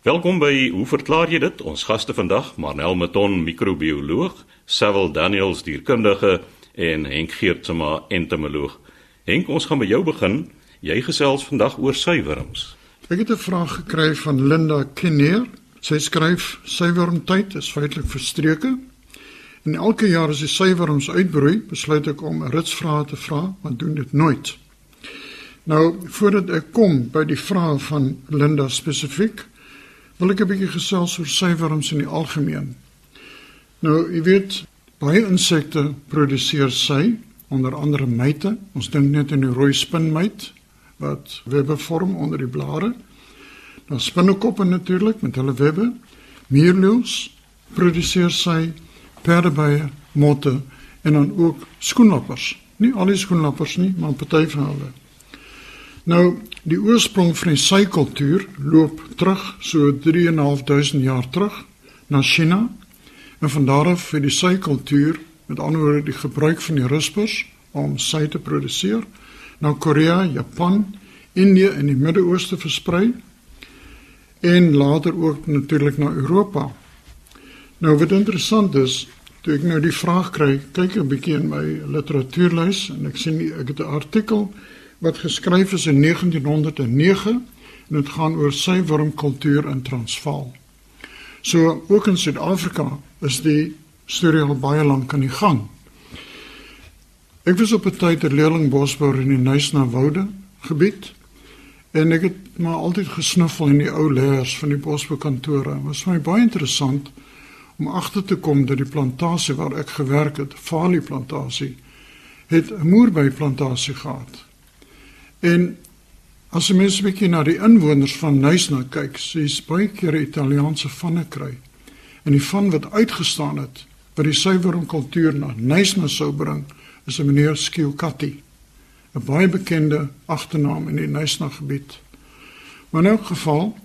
Welkom by Hoe verklaar jy dit? Ons gaste vandag, Marnel Meton, microbioloog, Sewil Daniels, dierkundige en Henk Geertsma, entomoloog. Henk, ons gaan by jou begin. Jy gesels vandag oor suiwerms. Ek het 'n vraag gekry van Linda Kinneer. Sy skryf: "Suiwermtyd is feitelik verstreke. En elke jaar as die suiwerms uitbroei, besluit ek om 'n ritsvraag te vra, want doen dit nooit." Nou, voordat ek kom by die vraag van Linda spesifiek, wil ek 'n bietjie gesels oor suiwerms in die algemeen. Nou, jy weet, baie insekte produseer sy, onder andere myte. Ons dink net aan die rooi spinmyt wat webbe vorm onder die blare. Dan spinnekoppe natuurlik met hulle webbe. Meerleeuws produseer sy perdebye, motte en dan ook skoenlappers. Nie al die skoenlappers nie, maar party van hulle. Nou, die oorsprong van die sykultuur loop terug so 3.500 jaar terug na China. En van daar af het die sykultuur, met ander woorde die gebruik van die rispers om sy te produseer, na Korea, Japan, Indië en die Midde-Ooste versprei en later ook natuurlik na Europa. Nou wat interessant is, toe ek nou die vraag kry, kyk 'n bietjie in my literatuurlys en ek sien ek het 'n artikel wat geskryf is in 1909 en dit gaan oor suiwermkultuur in Transvaal. So ook in Suid-Afrika is die storie al baie lank aan die gang. Ek was op 'n tyd 'n leerling bosbouer in die Nuisna Woude gebied en ek het maar altyd gesnuffel in die ou leers van die bosbeukantore. Dit was vir my baie interessant om agter te kom dat die plantasie waar ek gewerk het, Falie plantasie, het 'n moerbeyplantasie gehad. En as jy mens 'n bietjie na die inwoners van Nuisna kyk, sies baie keer Italiaanse vanne kry. En die van wat uitgestaan het wat die suiwermkultuur na Nuisna sou bring, is 'n meneer Skiukati, 'n baie bekende agternaam in die Nuisna gebied. Maar in elk geval,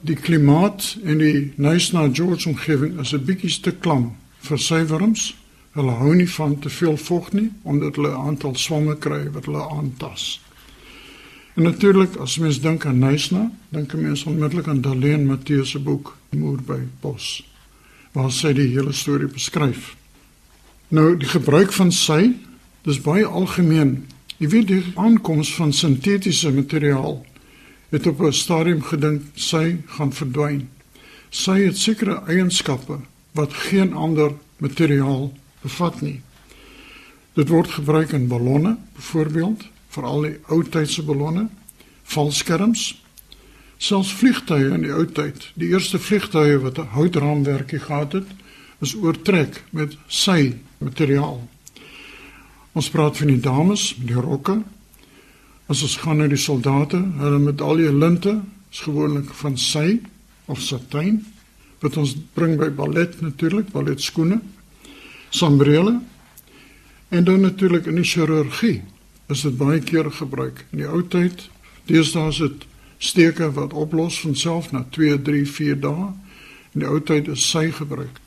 die klimaat in die Nuisna George omgewing is 'n bietjie te klam vir suiwerms. Hulle hou nie van te veel vog nie omdat hulle 'n aantal swamme kry wat hulle aantas. En natuurlik as mens dink aan Nuisna, dink mense onmiddellik aan Daleen Matthee se boek Moer by Bos waar sy die hele storie beskryf. Nou die gebruik van sy, dis baie algemeen. Jy weet die aankoms van sintetiese materiaal het op 'n stadium gedink sy gaan verdwyn. Sy het sekere eienskappe wat geen ander materiaal bevat nie. Dit word gebruik in ballonne, byvoorbeeld, veral die ou tydse ballonne, valskerms, selfs vliegtye in die ou tyd. Die eerste vliegtye wat 'n houtraamwerkie gehad het, is oortrek met sy materiaal. Ons praat van die dames met die rokke. As ons gaan na die soldate, hulle medalje linte is gewoonlik van sy of satijn wat ons bring by ballet natuurlik, balletskoene, sambrele. En dan natuurlik in die chirurgie is dit baie keer gebruik. In die ou tyd, deesdae is dit steke wat oplos van self na 2, 3, 4 dae. In die ou tyd is sy gebruik.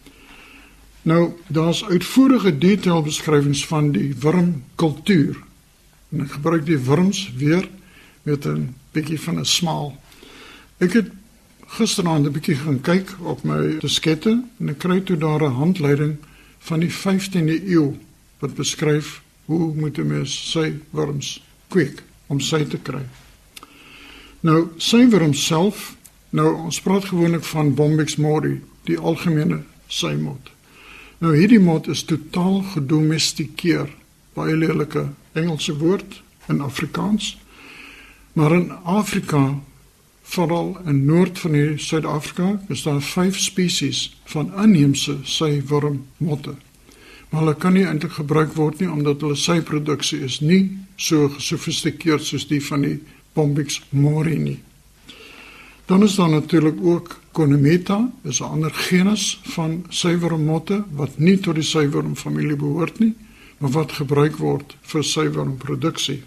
Nou, daar's uitvoerige detailbeskrywings van die wurmkultuur. En ek gebruik die wurms weer met 'n bietjie van 'n smaal. Ek het gisteraand 'n bietjie gaan kyk op my diskette en ek kry toe daar 'n handleiding van die 15de eeu wat beskryf hoe moet 'n mens sy wurms kweek om sy te kry. Nou, sy wurms self, nou ons praat gewoonlik van Bombyx mori, die algemene symot. Nou hierdie mot is totaal gedomestikeer. Baie lelike Engelse woord in Afrikaans. Maar in Afrika, veral in noord van is daar 5 spesies van inheemse sywurmmotte. Maar hulle kan nie eintlik gebruik word nie omdat hulle syproduksie is nie so gesofistikeerd soos die van die Bombyx mori nie. Dan is daar natuurlik ook Conemeta, is 'n ander genus van suiwermotte wat nie tot die suiwermfamilie behoort nie, maar wat gebruik word vir suiwermproduksie.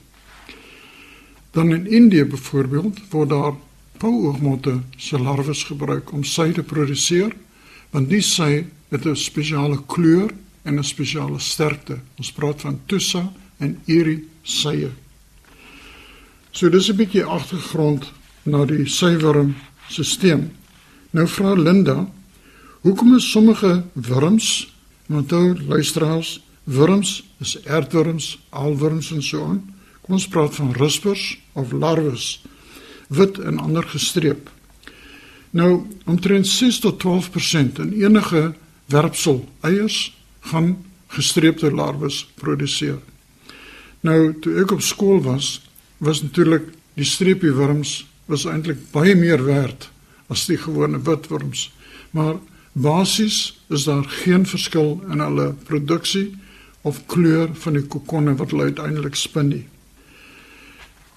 Dan in Indië byvoorbeeld word daar pauoogmotte se larwes gebruik om sy te produseer, want die sy het 'n spesiale kleur en 'n spesiale sterkte. Ons praat van tussa en iri sye. So dis 'n bietjie agtergrond na die suiwermstelsel. Nou vra Linda, hoekom is sommige wurms, want ou luisteraars, wurms is aardwurms, aalwurms en so aan. Kom ons praat van rispers of larwes, wit en ander gestreep. Nou, omtrent 6 tot 12% in enige werpsel eiers gaan gestreepte larwes produseer. Nou, toe ek op skool was, was natuurlik die streepie wurms was eintlik baie meer werd as die gewone witwurms. Maar basies is daar geen verskil in hulle produksie of kleur van die kokonne wat hulle uiteindelik spin nie.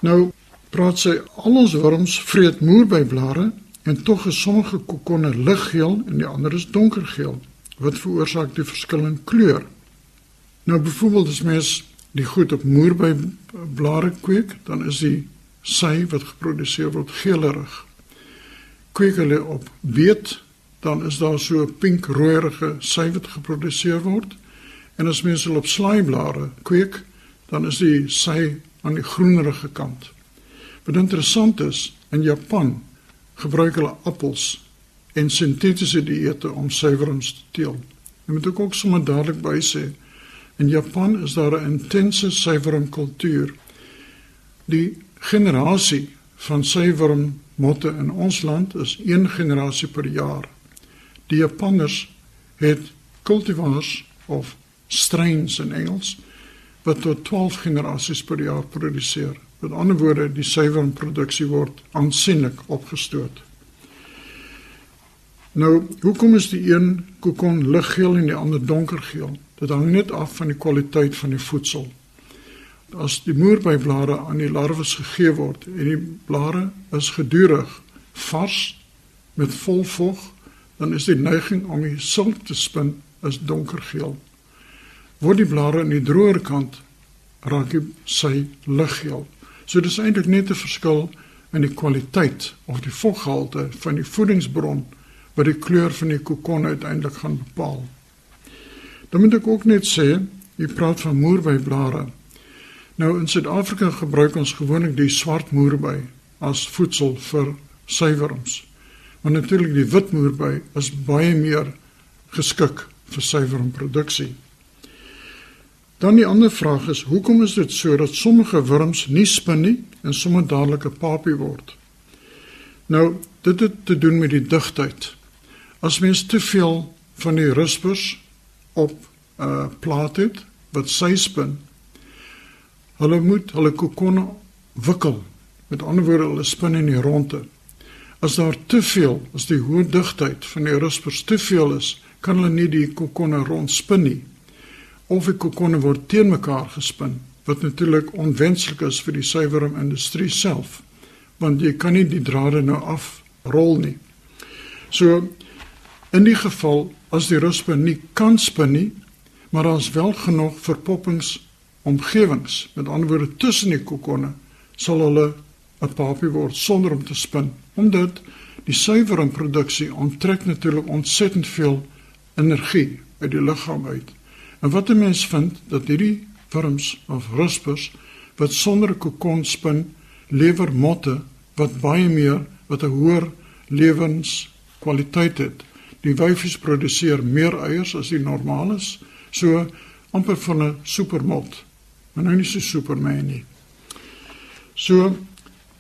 Nou praat sy al ons wurms vreet moerbyblare en tog is sommige kokonne liggeel en die ander is donkergeel. Wat veroorsaak die verskil in kleur? Nou byvoorbeeld as mens die goed op moerbyblare kweek, dan is die sy wat geproduseer word geelerig. Kweek hulle op beet, dan is daar so 'n pink-rooierige sy wat geproduseer word. En as mens hulle op slaaiblare kweek, dan is die sy aan die groenerige kant. Wat interessant is, in Japan gebruik hulle appels en sintetiese dieete om suiwerings te teel. Jy moet ook sommer dadelik by sê, in Japan is daar 'n intense suiweringkultuur. Die generasie van suiwermotte in ons land is een generasie per jaar. Die Japanners het cultivars of strains in Engels wat tot 12 generasies per jaar produseer. Met ander woorde, die suiwerproduksie word aansienlik opgestoot. Nou, hoekom is die een kokon liggeel en die ander donkergeel? Dit hang net af van die kwaliteit van die voedsel as die moerbyblare aan die larwes gegee word en die blare is gedurig vars met vol vog, dan is die neiging om die silk te spin is donkergeel. Word die blare aan die droër kant raak die sy liggeel. So dis eintlik net 'n verskil in die kwaliteit of die voggehalte van die voedingsbron wat die kleur van die kokon uiteindelik gaan bepaal. Dan moet ek ook net sê, jy praat van moerbyblare. Nou in Suid-Afrika gebruik ons gewoonlik die swart moerby as voedsel vir suiwerms. Maar natuurlik die wit moerby is baie meer geskik vir suiwermproduksie. Dan die ander vraag is hoekom is dit so dat sommige wurms nie spin nie en sommige dadelik 'n papie word? Nou, dit het te doen met die digtheid. As mens te veel van die rispers op uh, plaat het wat sy spin, Hulle moet hulle kokonne wikkel. Met ander woorde, hulle spin in die ronde. As daar te veel, as die hoë digtheid van die rispers te veel is, kan hulle nie die kokonne rondspin nie. Of die kokonne word teen mekaar gespin, wat natuurlik onwenslik is vir die suiwerindustrie self, want jy kan nie die drade nou afrol nie. So in die geval as die risper nie kan spin nie, maar is wel genoeg verpoppings omgewings, met ander woorde tussen die kokonne, sal hulle 'n papie word sonder om te spin, omdat die suiweringproduksie onttrek natuurlik ontsettend veel energie uit die liggaam uit. En wat 'n mens vind dat hierdie wurms of ruspers wat sonder 'n kokon spin, lewer motte wat baie meer wat 'n hoër lewenskwaliteit het. Die wyfies produseer meer eiers as die normales, so amper van 'n supermot maar nou nie so superman nie. So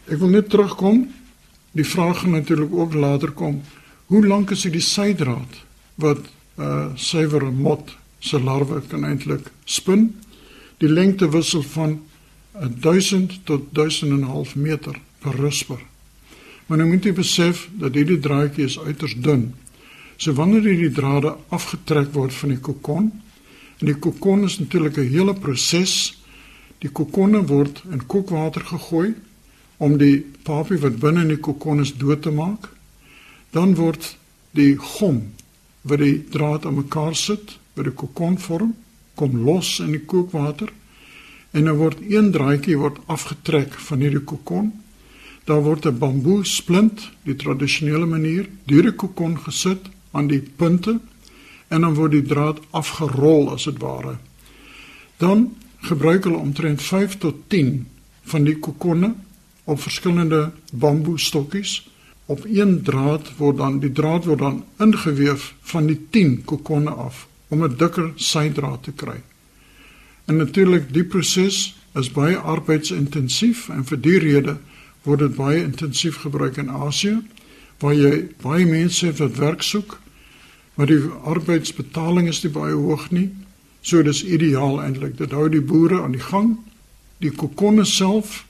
ek wil net terugkom. Die vraag gaan natuurlik ook later kom. Hoe lank is die sydraad wat 'n uh, suiwer mot se larwe kan eintlik spin? Die lengte wissel van 1000 tot 1000.5 meter per rusper. Maar nou moet jy besef dat hierdie draadjie is uiters dun. So wanneer hierdie drade afgetrek word van die kokon, en die kokon is natuurlik 'n hele proses Die kokonne word in kookwater gegooi om die papie wat binne in die kokon is dood te maak. Dan word die gom wat die draad aan mekaar sit by die kokon vorm kom los in die kookwater en dan word een draadjie word afgetrek van hierdie kokon. Daar word 'n bamboe splint, die tradisionele manier, deur die kokon gesit aan die punte en dan word die draad afgerol as dit ware. Dan gebruik hulle omtrent 5 tot 10 van die kokonne op verskillende bamboe stokkies op een draad word dan die draad word dan ingeweef van die 10 kokonne af om 'n dikker sydraad te kry. En natuurlik die proses is baie arbeidsintensief en vir die rede word dit baie intensief gebruik in Asië waar jy baie mense het wat werk soek maar die arbeidsbetaling is nie baie hoog nie. So dis ideaal eintlik. Dit hou die boere aan die gang. Die kokonne self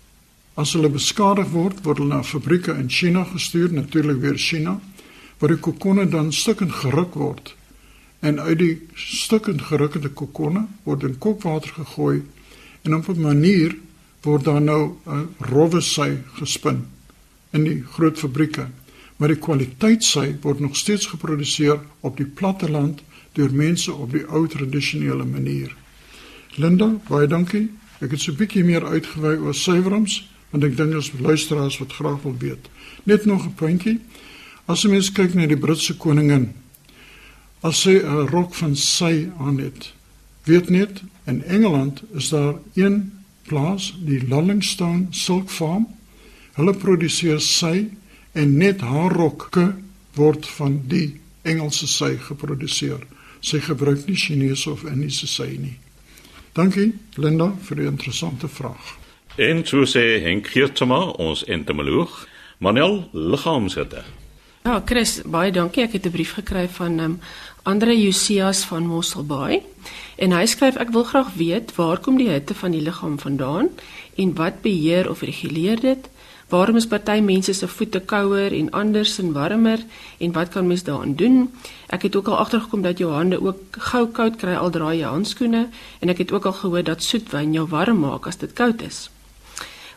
as hulle beskadig word, word hulle na fabrieke in China gestuur, natuurlik weer China, waar die kokonne dan stukkend geruk word. En uit die stukkend gerukte kokonne word in kookwater gegooi en op 'n manier word daar nou 'n rowwe sy gespin in die groot fabrieke maar die kwaliteit sy word nog steeds geproduseer op die platteland deur mense op die ou tradisionele manier. Linda, baie dankie. Ek het so 'n bietjie meer uitgewy oor suiwerums want ek dink ons luisteraars wat graag wil weet. Net nog 'n puntjie. As jy mens kyk na die Britse koningin, as sy 'n rok van sy aan het, weet net in Engeland is daar een plaas, die Lullingstone Silk Farm. Hulle produseer sy en net haar rokke word van die Engelse sy geproduseer. Sy gebruik nie Chinese of Indiese sy nie. Dankie Linda vir die interessante vraag. En so sê Henk Geertsma, ons entomoloog, Manel liggaamsitte. Ja, Chris, baie dankie. Ek het 'n brief gekry van um, Andre Josias van Mosselbaai en hy skryf ek wil graag weet waar kom die hitte van die liggaam vandaan en wat beheer of reguleer dit? Waarom is party mense se voete kouer en ander se warmer en wat kan mens daaraan doen? Ek het ook al agtergekom dat jou hande ook gou koud kry al dra jy handskoene en ek het ook al gehoor dat soetwyn jou warm maak as dit koud is.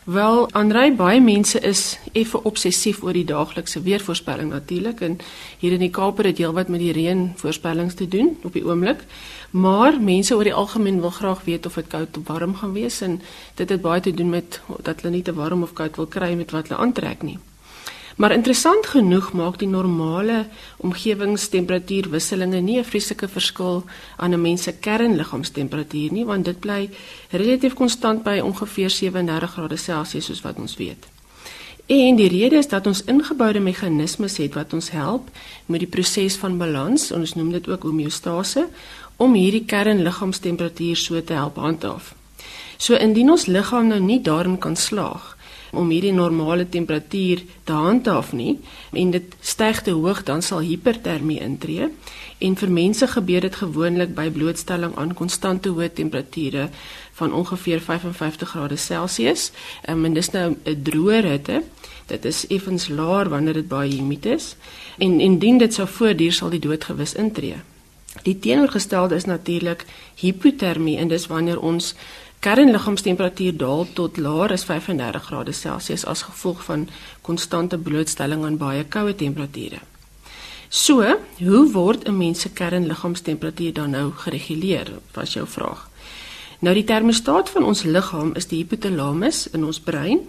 Wel, Andrei, baie mense is effe obsessief oor die daaglikse weervoorspelling natuurlik en hier in die Kaap het dit heelwat met die reën voorspellings te doen op die oomblik. Maar mense oor die algemeen wil graag weet of dit koud of warm gaan wees en dit het baie te doen met dat hulle nie te warm of koud wil kry met wat hulle aantrek nie. Maar interessant genoeg maak die normale omgewingstemperatuurwisselinge nie 'n vreeslike verskil aan 'n mens se kernliggaamstemperatuur nie want dit bly relatief konstant by ongeveer 37 grade Celsius soos wat ons weet. En die rede is dat ons ingeboude meganismes het wat ons help met die proses van balans, ons noem dit ook homeostase, om hierdie kernliggaamstemperatuur so te help handhaaf. So indien ons liggaam nou nie daarin kan slaag om hierdie normale temperatuur te handhaaf nie en dit styg te hoog dan sal hipertermie intree. En vir mense gebeur dit gewoonlik by blootstelling aan konstante hoë temperature van ongeveer 55 grade Celsius um, en dis nou 'n droë hitte dit is effens laer wanneer dit baie humid is en indien dit sou voortduur sal die dood gewis intree. Die teenoorgestelde is natuurlik hipotermie en dis wanneer ons kernliggaamstemperatuur daal tot laer as 35 grade Celsius as gevolg van konstante blootstelling aan baie koue temperature. So, hoe word 'n mens se kernliggaamstemperatuur dan nou gereguleer? Was jou vraag. Nou die termostaat van ons liggaam is die hypothalamus in ons brein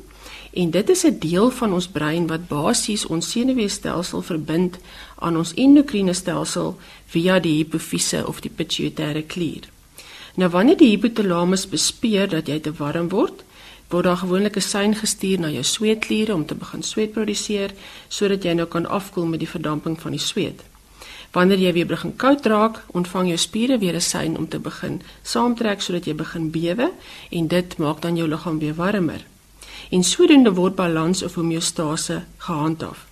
En dit is 'n deel van ons brein wat basies ons senuweestelsel verbind aan ons endokriene stelsel via die hipofise of die pituitêre klier. Nou wanneer die hypothalamus bespeer dat jy te warm word, word daar gewoonlik 'n sein gestuur na jou sweetkliere om te begin sweet produseer sodat jy nou kan afkoel met die verdamping van die sweet. Wanneer jy weer begin koud raak, ontvang jou spiere weer 'n sein om te begin saamtrek sodat jy begin bewe en dit maak dan jou liggaam weer warmer en sodoende word balans of homeostase gehandhaaf.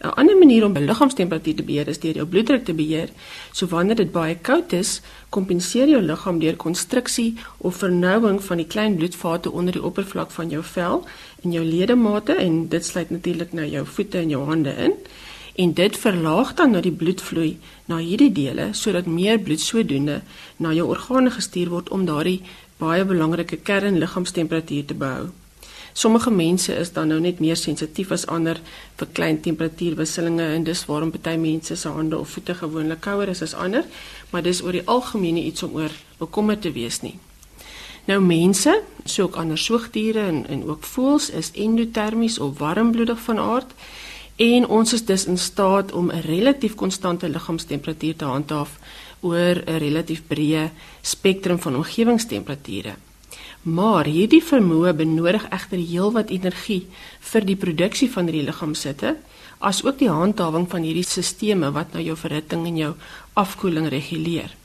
'n Ander manier om liggaamstemperatuur te beheer is deur jou bloeddruk te beheer. So wanneer dit baie koud is, kompenseer jou liggaam deur konstruksie of vernouing van die klein bloedvate onder die oppervlak van jou vel en jou ledemate en dit sluit natuurlik nou jou voete en jou hande in. En dit verlaag dan nou die bloedvloei na hierdie dele sodat meer bloed sodoende na jou organe gestuur word om daardie baie belangrike kernliggaamstemperatuur te behou. Sommige mense is dan nou net meer sensitief as ander vir klein temperatuurwisselinge en dis waarom party mense se hande of voete gewoonlik kouer is as ander, maar dis oor die algemeen iets om oor bekommerd te wees nie. Nou mense, so ook ander soogdiere en en ook voëls is endotermies of warmbloedig van aard en ons is dus in staat om 'n relatief konstante liggaamstemperatuur te handhaaf oor 'n relatief breë spektrum van omgewingstemperature. Maar hierdie vermoë benodig egter heelwat energie vir die produksie van hierdie liggaamsitte, as ook die handhawing van hierdie stelsels wat nou jou verhitting en jou afkoeling reguleer.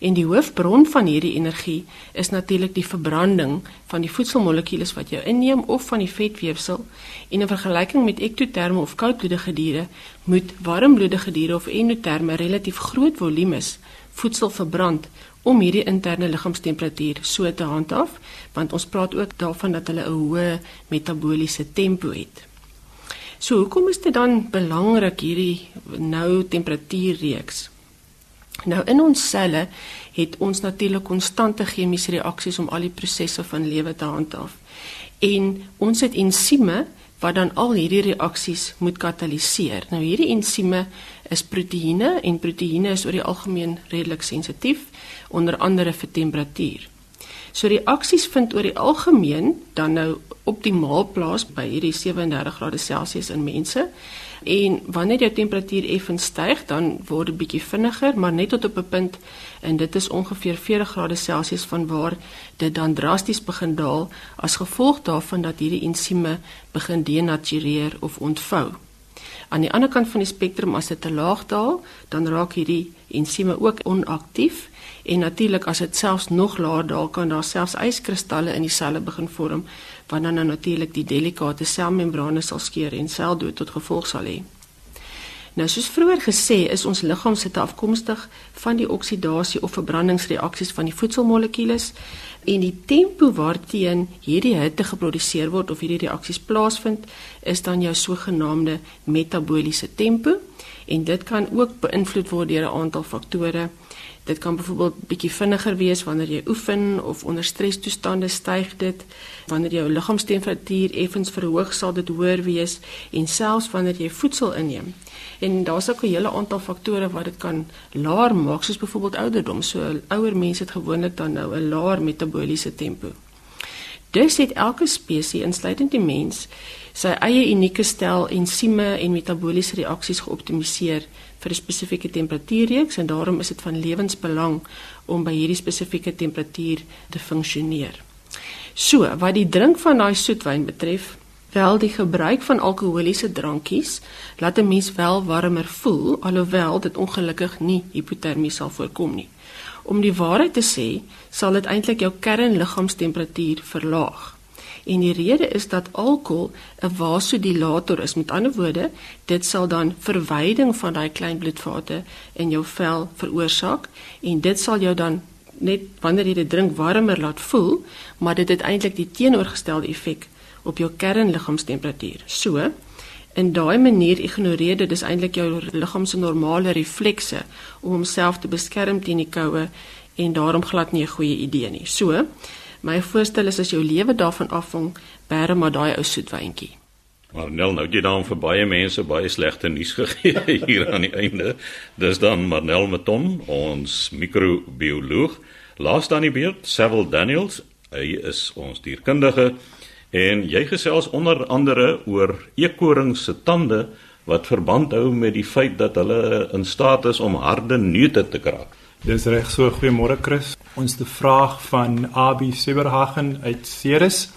En die hoofbron van hierdie energie is natuurlik die verbranding van die voedselmolekules wat jy inneem of van die vetweefsel. En in vergelyking met ektoterme of koudbloedige diere, moet warmbloedige diere of endoterme relatief groot volumes voedsel verbrand om hierdie interne liggaamstemperatuur so te handhaaf, want ons praat ook daarvan dat hulle 'n hoë metabooliese tempo het. So hoekom is dit dan belangrik hierdie nou temperatuurreeks? Nou in ons selle het ons natuurlik konstante chemiese reaksies om al die prosesse van lewe te handhaaf. En ons het ensieme wat dan al hierdie reaksies moet kataliseer. Nou hierdie ensieme is proteïene en proteïene is oor die algemeen redelik sensitief onder andere vir temperatuur. So reaksies vind oor die algemeen dan nou optimaal plaas by hierdie 37 grade Celsius in mense. En wanneer jou temperatuur effens styg, dan word dit bietjie vinniger, maar net tot op 'n punt en dit is ongeveer 40 grade Celsius vanwaar dit dan drasties begin daal as gevolg daarvan dat hierdie ensieme begin denatureer of ontvou. Aan die ander kant van die spektrum as dit te laag daal, dan raak hierdie ensieme ook onaktief En natuurlik as dit selfs nog laer daal kan daar selfs yskristalle in die selle begin vorm wat dan nou natuurlik die delikate selmembrane sal skeur en seldood tot gevolg sal hê. Nou soos vroeër gesê is ons liggaam se afkomstig van die oksidasie of verbrandingsreaksies van die voedselmolekules en die tempo waarteen hierdie hitte geproduseer word of hierdie reaksies plaasvind is dan jou sogenaamde metabooliese tempo en dit kan ook beïnvloed word deur 'n aantal faktore Dit kan byvoorbeeld bietjie vinniger wees wanneer jy oefen of onder strestoestande styg dit. Wanneer jou liggaamstemperatuur effens verhoog, sal dit hoër wees en selfs wanneer jy voedsel inneem. En daar's ook 'n hele aantal faktore wat dit kan laer maak, soos byvoorbeeld ouderdom. So ouer mense het gewoonlik dan nou 'n laer metabooliese tempo. Dus het elke spesies, insluitend die mens, sy eie unieke stel ensieme en metabooliese reaksies geoptimaliseer vir 'n spesifieke temperatuurreeks en daarom is dit van lewensbelang om by hierdie spesifieke temperatuur te funksioneer. So, wat die drink van daai soetwyn betref, wel die gebruik van alkoholiese drankies laat 'n mens wel warmer voel alhoewel dit ongelukkig nie hipotermie sal voorkom nie. Om die waarheid te sê, sal dit eintlik jou kernliggaamstemperatuur verlaag. En die rede is dat alkohol 'n vasodilator is. Met ander woorde, dit sal dan verwyding van daai klein bloedvate in jou vel veroorsaak en dit sal jou dan net wanneer jy dit drink warmer laat voel, maar dit het eintlik die teenoorgestelde effek op jou kernliggaamstemperatuur. So, in daai manier ignoreer dit dis eintlik jou liggaam se normale reflekse om homself te beskerm teen die koue en daarom glad nie 'n goeie idee nie. So, My voorstel is as jou lewe daarvan afhang, bære maar daai ou soetwyntjie. Maar Nel, nou jy dan vir baie mense baie slegte nuus gegee hier aan die einde. Dis dan Marnel Meton, ons microbioloog. Laas dan die beurt, Sewil Daniels. Hy is ons dierkundige en jy gesels onder andere oor eekorings se tande wat verband hou met die feit dat hulle in staat is om harde neute te kraak. Dis reg so goeiemôre Chris. Ons te vraag van Abi Seberhagen uit Ceres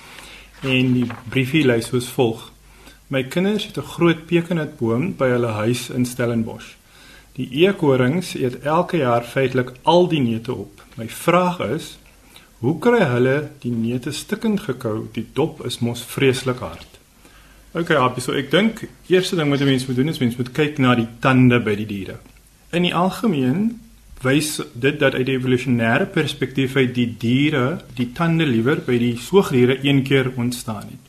en die briefie lei soos volg. My kinders het 'n groot pekanutboom by hulle huis in Stellenbosch. Die eekorings eet elke jaar feitelik al die neute op. My vraag is, hoe kry hulle die neute stikkend gekou? Die dop is mos vreeslik hard. OK, Abi, so ek dink eerste ding wat 'n mens moet doen is mens moet kyk na die tande by die diere. In die algemeen wys dit dat uit die evolusionêre perspektief uit die diere die tande liewer by die soogdiere een keer ontstaan het.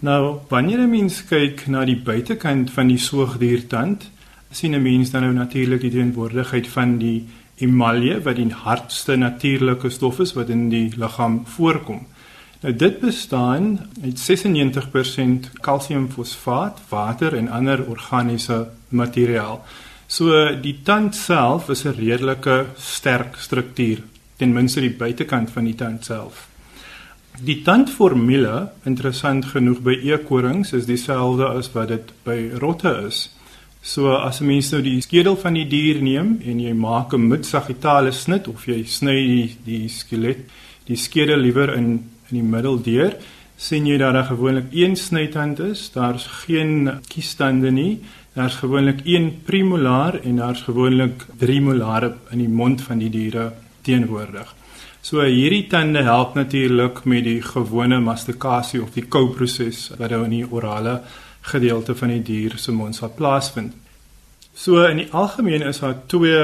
Nou, wanneer 'n mens kyk na die buitekant van die soogdiertand, sien 'n mens dan nou natuurlik die teenwoordigheid van die emalje wat die hardste natuurlike stof is wat in die liggaam voorkom. Nou dit bestaan uit 96% kalsiumfosfaat, water en ander organiese materiaal. So die tand self is 'n redelike sterk struktuur, ten minste die buitekant van die tand self. Die tandformule, interessant genoeg by eekorings, is dieselfde as wat dit by rotte is. So as 'n mens nou die skedel van die dier neem en jy maak 'n mid-sagittale snit of jy sny die die skelet, die skedel liewer in in die middel deur, sien jy dat daar gewoonlik een snytand is, daar's geen kiestande nie. Daar's gewoonlik een premolaar en daar's gewoonlik drie molare in die mond van die diere teenwoordig. So hierdie tande help natuurlik met die gewone mastikasie of die kouproses wat nou in die orale gedeelte van die dier se mond sal plaasvind. So in die algemeen is daar twee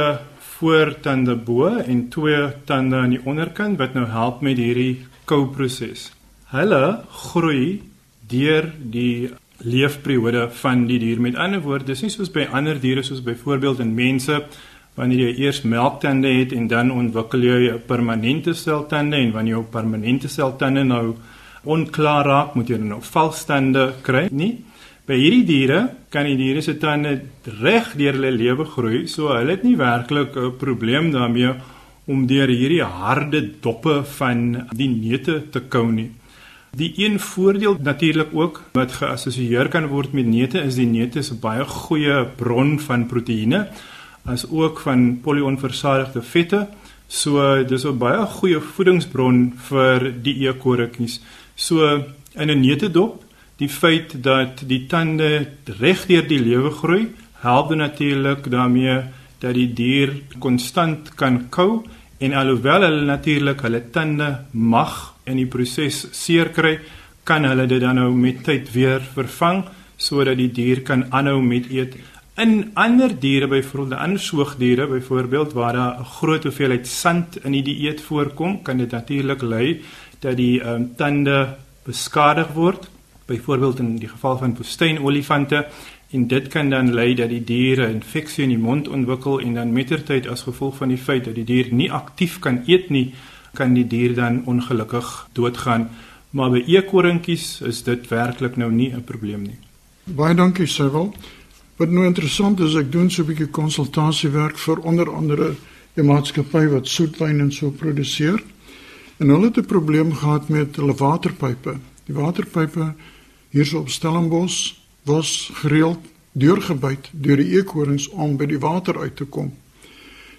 voortande bo en twee tande aan die onderkant wat nou help met hierdie kouproses. Hulle groei deur die leefperiode van die dier. Met ander woorde, dis nie soos by ander diere soos byvoorbeeld in mense wanneer jy eers melktande het en dan ontwikkel jy 'n permanente seltande en wanneer jou permanente seltande nou onklaar raak, moet jy dan nou valstande kry, nie? By hierdie diere kan die diere se tande reg deur hulle lewe groei, so hulle het nie werklik 'n probleem daarmee om deur hierdie harde doppe van die neute te kou nie. Die een voordeel natuurlik ook wat geassosieer kan word met neute is die neute is 'n baie goeie bron van proteïene as ook van polionversadigde vette. So dis 'n baie goeie voedingsbron vir die eekorretjies. So in 'n neutedop, die feit dat die tande reg deur die lewe groei, help natuurlik daarmee dat die dier konstant kan kou en alhoewel hulle natuurlik hulle tande mag in die proses seer kry, kan hulle dit dan nou met tyd weer vervang sodat die dier kan aanhou met eet. In ander diere, byvoorbeeld ander soogdiere, byvoorbeeld waar daar 'n groot hoeveelheid sand in die dieet voorkom, kan dit natuurlik lei dat die um, tande beskadig word. Byvoorbeeld in die geval van woestynolifante en dit kan dan lei dat die diere infeksie in die mond ontwikkel en dan mettertyd as gevolg van die feit dat die dier nie aktief kan eet nie, kan die dier dan ongelukkig doodgaan. Maar by eekorintjies is dit werklik nou nie 'n probleem nie. Baie dankie, Sewil. Wat nou interessant is, ek doen so 'n bietjie konsultasiewerk vir onder andere 'n maatskappy wat soetwyn en so produseer. En hulle het 'n probleem gehad met hulle waterpype. Die waterpype hierso op Stellenbosch was gereeld deurgebyt deur die eekorings om by die water uit te kom.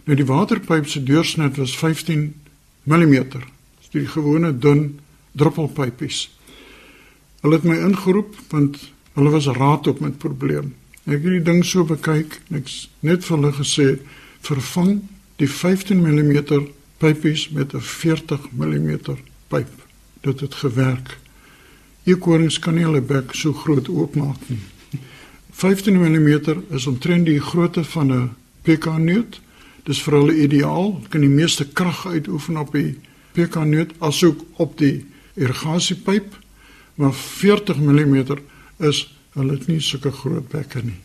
Nou die waterpyp se deursnit was 15 mm. Dis die gewone dun druppelpypies. Hulle het my ingeroep want hulle was raad op met probleem. Ek het die ding so bekyk en ek net vir hulle gesê vervang die 15 mm pypies met 'n 40 mm pyp. Dit het gewerk. Eekorings kan nie hulle bek so groot oopmaak nie. 15 mm is omtrent die grootte van 'n pekaneut. Dis vir hulle ideaal. Kan die meeste krag uitoefen op die pekaneut asook op die irrigasiepyp. Maar 40 mm is hulle het nie sulke groot bekke nie.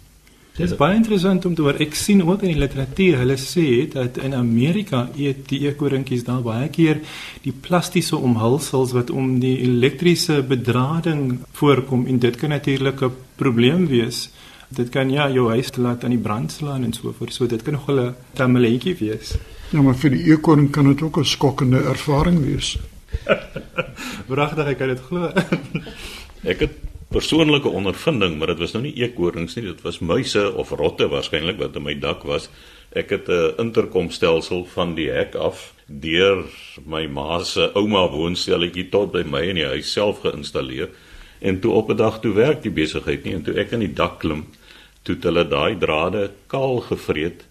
Dit is baie interessant om te hoor. Ek sien ook in die literatuur hulle sê dat in Amerika eet die eekorintjies daar baie keer die plastiese omhulsels wat om die elektriese bedrading voorkom en dit kan natuurlik 'n probleem wees. Dit kan ja jou huis laat aan die brand slaan en so voort. So dit kan nog 'n tameletjie wees. Ja, maar vir die eekoring kan dit ook 'n skokkende ervaring wees. Wragtig ek kan dit glo. ek het persoonlike ondervinding, maar dit was nou nie eekorings nie, dit was muise of rotte waarskynlik wat in my dak was. Ek het 'n interkomstelsel van die hek af deur my ma se ouma woonstelletjie tot by my in die huis self geïnstalleer. En toe op 'n dag toe werk die besigheid nie en toe ek in die dak klim, toe het hulle daai drade kaal gevreet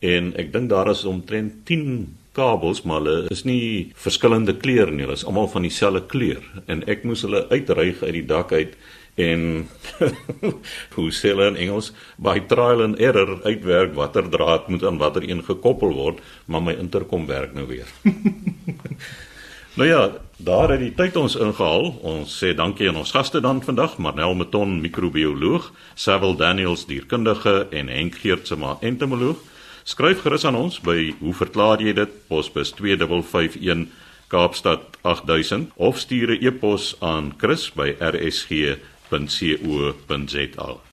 en ek dink daar is omtrent 10 kabels maar hulle is nie verskillende kleure nie, hulle is almal van dieselfde kleur en ek moes hulle uitryg uit die dak uit en hoe sê hulle in Engels by trial and error uitwerk watter draad moet aan watter een gekoppel word, maar my interkom werk nou weer. Nou ja, daar het die tyd ons ingehaal. Ons sê dankie aan ons gaste dan vandag, Marnel Meton, microbioloog, Sewil Daniels, dierkundige en Henk Geertsma, entomoloog. Skryf gerus aan ons by hoe verklaar jy dit? Posbus 2551 Kaapstad 8000 of stuur 'n e-pos aan chris@rsg.co.za.